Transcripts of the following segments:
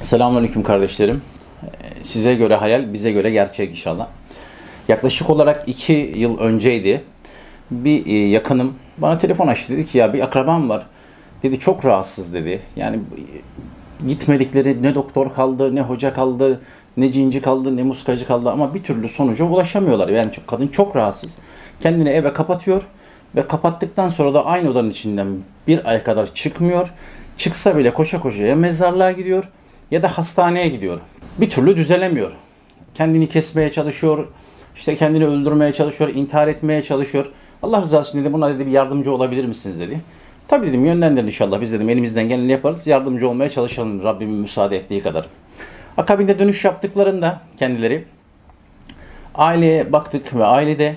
Selamünaleyküm kardeşlerim. Size göre hayal, bize göre gerçek inşallah. Yaklaşık olarak iki yıl önceydi. Bir e, yakınım bana telefon açtı. Dedi ki ya bir akrabam var. Dedi çok rahatsız dedi. Yani gitmedikleri ne doktor kaldı, ne hoca kaldı, ne cinci kaldı, ne muskacı kaldı ama bir türlü sonuca ulaşamıyorlar. Yani kadın çok rahatsız. Kendini eve kapatıyor ve kapattıktan sonra da aynı odanın içinden bir ay kadar çıkmıyor. Çıksa bile koşa koşa ya mezarlığa gidiyor ya da hastaneye gidiyor. Bir türlü düzelemiyor. Kendini kesmeye çalışıyor, işte kendini öldürmeye çalışıyor, intihar etmeye çalışıyor. Allah rızası için dedi buna dedi bir yardımcı olabilir misiniz dedi. Tabii dedim yönlendirin inşallah biz dedim elimizden geleni yaparız. Yardımcı olmaya çalışalım Rabbimin müsaade ettiği kadar. Akabinde dönüş yaptıklarında kendileri aileye baktık ve ailede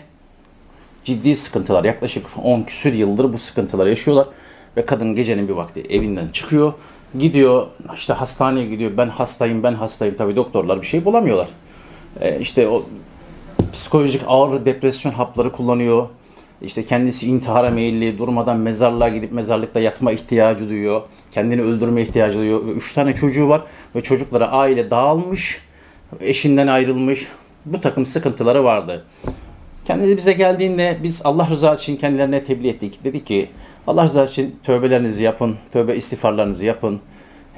ciddi sıkıntılar. Yaklaşık 10 küsür yıldır bu sıkıntılar yaşıyorlar. Ve kadın gecenin bir vakti evinden çıkıyor gidiyor işte hastaneye gidiyor. Ben hastayım ben hastayım. Tabii doktorlar bir şey bulamıyorlar. Ee, işte o psikolojik ağır depresyon hapları kullanıyor. İşte kendisi intihara meyilli durmadan mezarlığa gidip mezarlıkta yatma ihtiyacı duyuyor. Kendini öldürme ihtiyacı duyuyor. Ve üç tane çocuğu var ve çocuklara aile dağılmış eşinden ayrılmış. Bu takım sıkıntıları vardı Kendisi bize geldiğinde biz Allah rızası için kendilerine tebliğ ettik. Dedi ki Allah rızası için tövbelerinizi yapın, tövbe istiğfarlarınızı yapın,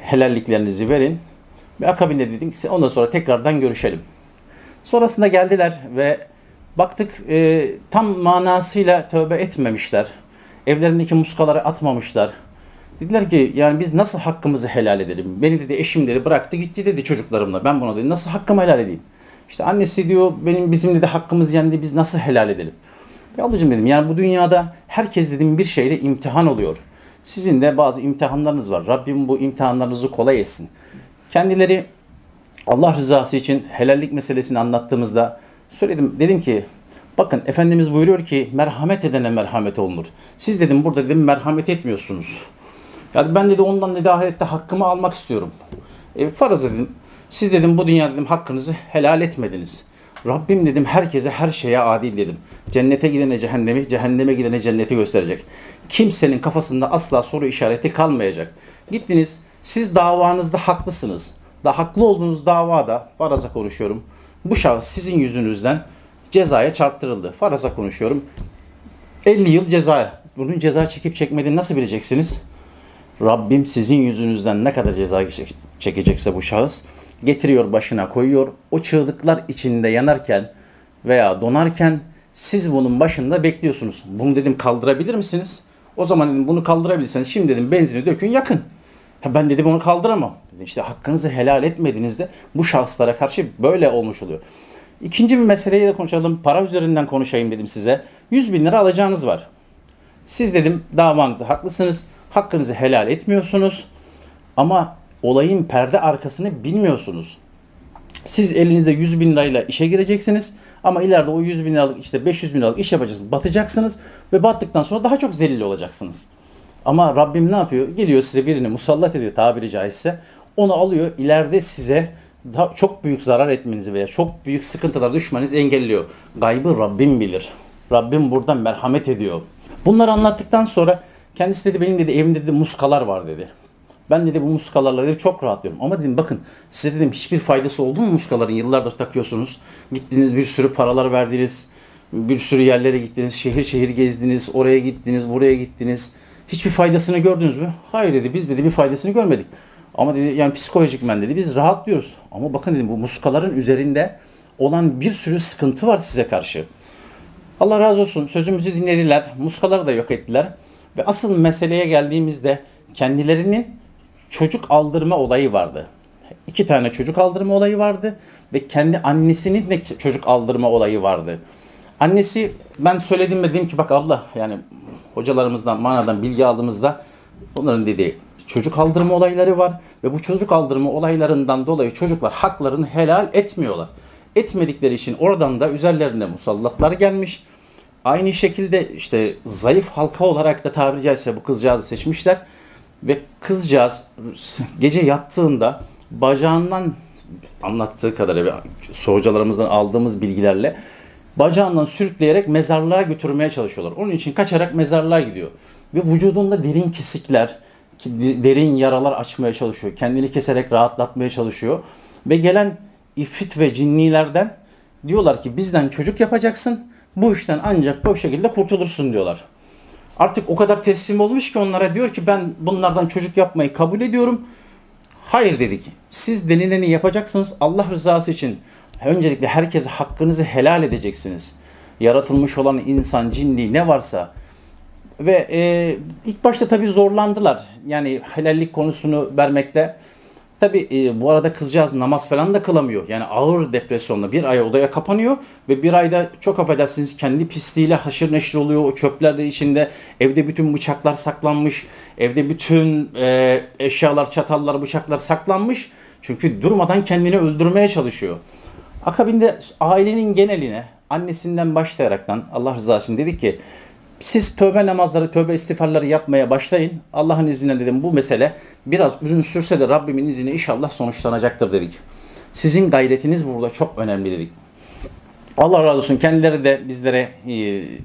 helalliklerinizi verin. Ve akabinde dedim ki ondan sonra tekrardan görüşelim. Sonrasında geldiler ve baktık e, tam manasıyla tövbe etmemişler. Evlerindeki muskaları atmamışlar. Dediler ki yani biz nasıl hakkımızı helal edelim? Beni dedi eşim dedi bıraktı gitti dedi çocuklarımla. Ben buna dedi nasıl hakkımı helal edeyim? İşte annesi diyor benim bizim dedi hakkımız yendi biz nasıl helal edelim? Ya ablacığım dedim yani bu dünyada herkes dedim bir şeyle imtihan oluyor. Sizin de bazı imtihanlarınız var. Rabbim bu imtihanlarınızı kolay etsin. Kendileri Allah rızası için helallik meselesini anlattığımızda söyledim. Dedim ki bakın Efendimiz buyuruyor ki merhamet edene merhamet olunur. Siz dedim burada dedim merhamet etmiyorsunuz. Yani ben dedi ondan dedi ahirette hakkımı almak istiyorum. E, farz dedim. Siz dedim bu dünyada dedim hakkınızı helal etmediniz. Rabbim dedim herkese her şeye adil dedim. Cennete gidene cehennemi, cehenneme gidene cenneti gösterecek. Kimsenin kafasında asla soru işareti kalmayacak. Gittiniz siz davanızda haklısınız. Da haklı olduğunuz davada faraza konuşuyorum. Bu şahıs sizin yüzünüzden cezaya çarptırıldı. Faraza konuşuyorum. 50 yıl ceza. Bunun ceza çekip çekmediğini nasıl bileceksiniz? Rabbim sizin yüzünüzden ne kadar ceza çek- çekecekse bu şahıs getiriyor başına koyuyor. O çığlıklar içinde yanarken veya donarken siz bunun başında bekliyorsunuz. Bunu dedim kaldırabilir misiniz? O zaman dedim bunu kaldırabilirseniz şimdi dedim benzini dökün yakın. Ha ben dedim onu kaldıramam. Dedim, İşte hakkınızı helal etmediğinizde bu şahıslara karşı böyle olmuş oluyor. İkinci bir meseleyi de konuşalım. Para üzerinden konuşayım dedim size. 100 bin lira alacağınız var. Siz dedim davanızda haklısınız. Hakkınızı helal etmiyorsunuz. Ama olayın perde arkasını bilmiyorsunuz. Siz elinizde 100 bin lirayla işe gireceksiniz. Ama ileride o 100 bin liralık işte 500 bin liralık iş yapacaksınız. Batacaksınız ve battıktan sonra daha çok zelil olacaksınız. Ama Rabbim ne yapıyor? Geliyor size birini musallat ediyor tabiri caizse. Onu alıyor ileride size daha çok büyük zarar etmenizi veya çok büyük sıkıntılar düşmenizi engelliyor. Gaybı Rabbim bilir. Rabbim buradan merhamet ediyor. Bunları anlattıktan sonra kendisi dedi benim dedi evimde dedi muskalar var dedi. Ben dedi bu muskalarla dedi çok rahatlıyorum. Ama dedim bakın size dedim hiçbir faydası oldu mu muskaların yıllardır takıyorsunuz. Gittiniz bir sürü paralar verdiniz. Bir sürü yerlere gittiniz. Şehir şehir gezdiniz. Oraya gittiniz. Buraya gittiniz. Hiçbir faydasını gördünüz mü? Hayır dedi biz dedi bir faydasını görmedik. Ama dedi yani psikolojik men dedi biz rahatlıyoruz. Ama bakın dedim bu muskaların üzerinde olan bir sürü sıkıntı var size karşı. Allah razı olsun sözümüzü dinlediler. Muskaları da yok ettiler. Ve asıl meseleye geldiğimizde kendilerinin çocuk aldırma olayı vardı. İki tane çocuk aldırma olayı vardı ve kendi annesinin de çocuk aldırma olayı vardı. Annesi ben söyledim ve dedim ki bak abla yani hocalarımızdan manadan bilgi aldığımızda bunların dediği çocuk aldırma olayları var ve bu çocuk aldırma olaylarından dolayı çocuklar haklarını helal etmiyorlar. Etmedikleri için oradan da üzerlerine musallatlar gelmiş. Aynı şekilde işte zayıf halka olarak da tabiri caizse bu kızcağızı seçmişler. Ve kızcağız gece yattığında bacağından anlattığı kadarıyla hocalarımızdan aldığımız bilgilerle bacağından sürükleyerek mezarlığa götürmeye çalışıyorlar. Onun için kaçarak mezarlığa gidiyor. ve vücudunda derin kesikler, derin yaralar açmaya çalışıyor. Kendini keserek rahatlatmaya çalışıyor. Ve gelen ifrit ve cinnilerden diyorlar ki bizden çocuk yapacaksın. Bu işten ancak bu şekilde kurtulursun diyorlar. Artık o kadar teslim olmuş ki onlara diyor ki ben bunlardan çocuk yapmayı kabul ediyorum. Hayır dedik. Siz denileni yapacaksınız. Allah rızası için öncelikle herkese hakkınızı helal edeceksiniz. Yaratılmış olan insan, cinli ne varsa ve e, ilk başta tabii zorlandılar. Yani helallik konusunu vermekte. Tabii e, bu arada kızcağız namaz falan da kılamıyor. Yani ağır depresyonla bir ay odaya kapanıyor ve bir ayda çok affedersiniz kendi pisliğiyle haşır neşir oluyor. O çöpler de içinde. Evde bütün bıçaklar saklanmış. Evde bütün e, eşyalar, çatallar, bıçaklar saklanmış. Çünkü durmadan kendini öldürmeye çalışıyor. Akabinde ailenin geneline annesinden başlayaraktan Allah rızası için dedik ki siz tövbe namazları, tövbe istiğfarları yapmaya başlayın. Allah'ın izniyle dedim bu mesele biraz uzun sürse de Rabbimin izniyle inşallah sonuçlanacaktır dedik. Sizin gayretiniz burada çok önemli dedik. Allah razı olsun kendileri de bizlere e,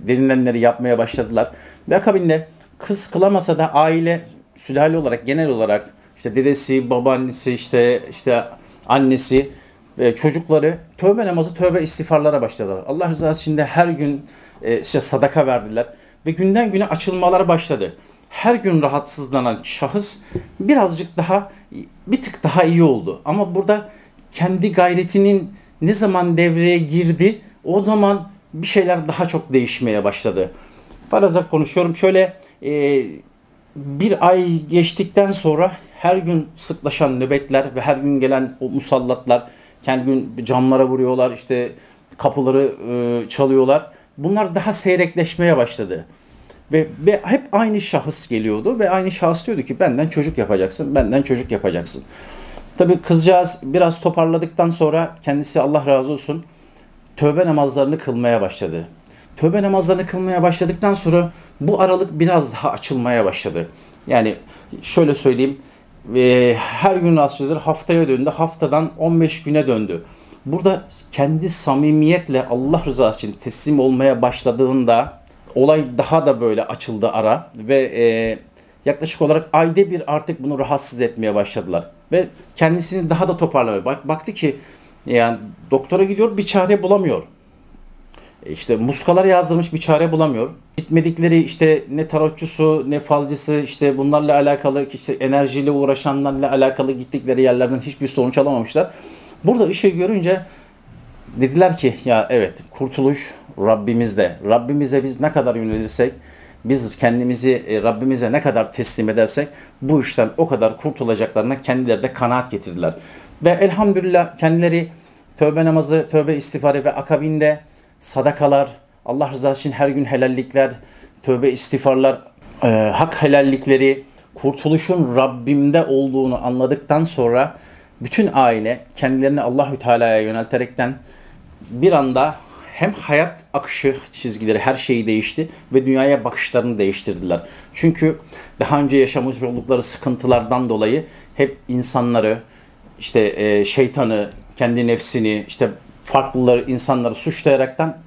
denilenleri yapmaya başladılar. Ve akabinde kız kılamasa da aile sülale olarak genel olarak işte dedesi, babaannesi, işte işte annesi ve çocukları tövbe namazı, tövbe istiğfarlara başladılar. Allah rızası için de her gün e, işte sadaka verdiler ve günden güne açılmalar başladı. Her gün rahatsızlanan şahıs birazcık daha bir tık daha iyi oldu. Ama burada kendi gayretinin ne zaman devreye girdi o zaman bir şeyler daha çok değişmeye başladı. Faraza konuşuyorum. Şöyle e, bir ay geçtikten sonra her gün sıklaşan nöbetler ve her gün gelen o musallatlar, kendi gün camlara vuruyorlar, işte kapıları e, çalıyorlar. Bunlar daha seyrekleşmeye başladı. Ve, ve hep aynı şahıs geliyordu ve aynı şahıs diyordu ki benden çocuk yapacaksın, benden çocuk yapacaksın. Tabii kızcağız biraz toparladıktan sonra kendisi Allah razı olsun tövbe namazlarını kılmaya başladı. Tövbe namazlarını kılmaya başladıktan sonra bu aralık biraz daha açılmaya başladı. Yani şöyle söyleyeyim e, her gün rastlıyordur haftaya döndü haftadan 15 güne döndü. Burada kendi samimiyetle Allah rızası için teslim olmaya başladığında olay daha da böyle açıldı ara ve e, yaklaşık olarak ayda bir artık bunu rahatsız etmeye başladılar. Ve kendisini daha da toparlamaya bak, baktı ki yani doktora gidiyor bir çare bulamıyor. E İşte muskalar yazdırmış bir çare bulamıyor. Gitmedikleri işte ne tarotçusu ne falcısı işte bunlarla alakalı işte enerjiyle uğraşanlarla alakalı gittikleri yerlerden hiçbir sonuç alamamışlar. Burada ışığı görünce dediler ki ya evet kurtuluş Rabbimizde. Rabbimize biz ne kadar yönelirsek biz kendimizi e, Rabbimize ne kadar teslim edersek bu işten o kadar kurtulacaklarına kendileri de kanaat getirdiler. Ve elhamdülillah kendileri tövbe namazı, tövbe istiğfarı ve akabinde sadakalar, Allah rızası için her gün helallikler, tövbe istiğfarlar, e, hak helallikleri, kurtuluşun Rabbimde olduğunu anladıktan sonra bütün aile kendilerini Allahü Teala'ya yönelterekten bir anda hem hayat akışı çizgileri her şeyi değişti ve dünyaya bakışlarını değiştirdiler. Çünkü daha önce yaşamış oldukları sıkıntılardan dolayı hep insanları işte e, şeytanı, kendi nefsini, işte farklıları, insanları suçlayaraktan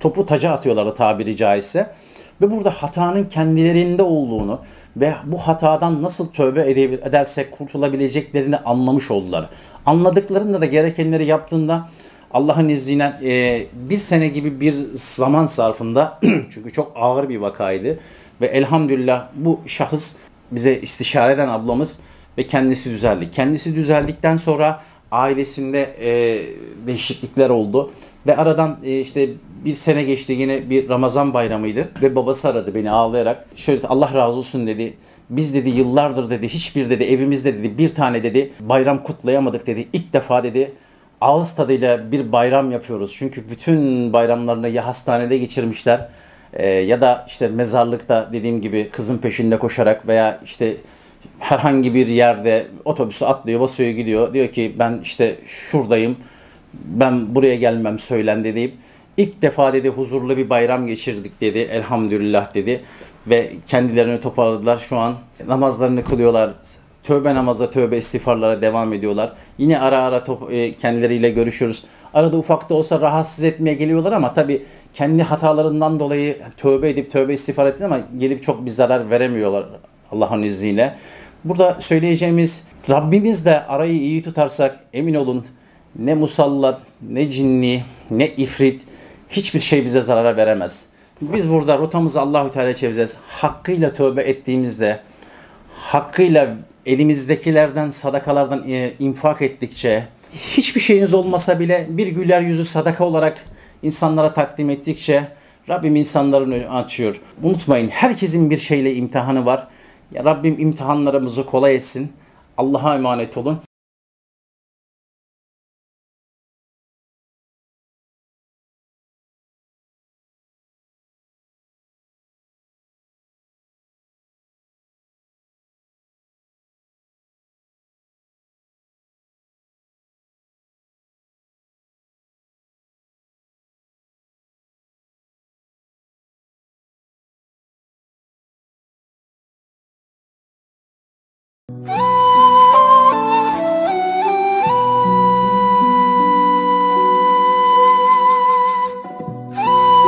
topu taca atıyorlardı tabiri caizse. Ve burada hatanın kendilerinde olduğunu ve bu hatadan nasıl tövbe edersek kurtulabileceklerini anlamış oldular. Anladıklarında da gerekenleri yaptığında Allah'ın izniyle e, bir sene gibi bir zaman zarfında çünkü çok ağır bir vakaydı ve elhamdülillah bu şahıs bize istişare eden ablamız ve kendisi düzeldi. Kendisi düzeldikten sonra ailesinde e, değişiklikler oldu ve aradan e, işte bir sene geçti yine bir Ramazan bayramıydı ve babası aradı beni ağlayarak şöyle Allah razı olsun dedi biz dedi yıllardır dedi hiçbir dedi evimizde dedi bir tane dedi bayram kutlayamadık dedi ilk defa dedi ağız tadıyla bir bayram yapıyoruz. Çünkü bütün bayramlarını ya hastanede geçirmişler e, ya da işte mezarlıkta dediğim gibi kızın peşinde koşarak veya işte herhangi bir yerde otobüsü atlıyor, basıyor gidiyor. Diyor ki ben işte şuradayım, ben buraya gelmem söylendi deyip ilk defa dedi huzurlu bir bayram geçirdik dedi. Elhamdülillah dedi. Ve kendilerini toparladılar. Şu an namazlarını kılıyorlar. Tövbe namaza, tövbe istiğfarlara devam ediyorlar. Yine ara ara top- e, kendileriyle görüşüyoruz. arada ufak da olsa rahatsız etmeye geliyorlar ama tabii kendi hatalarından dolayı tövbe edip tövbe istiğfar ettiğinde ama gelip çok bir zarar veremiyorlar Allah'ın izniyle. Burada söyleyeceğimiz Rabbimiz de arayı iyi tutarsak emin olun ne musallat, ne cinni, ne ifrit hiçbir şey bize zarara veremez. Biz burada rotamızı Allahü Teala çevireceğiz. Hakkıyla tövbe ettiğimizde, hakkıyla elimizdekilerden, sadakalardan e, infak ettikçe, hiçbir şeyiniz olmasa bile bir güler yüzü sadaka olarak insanlara takdim ettikçe Rabbim insanların açıyor. Unutmayın herkesin bir şeyle imtihanı var. Ya Rabbim imtihanlarımızı kolay etsin. Allah'a emanet olun.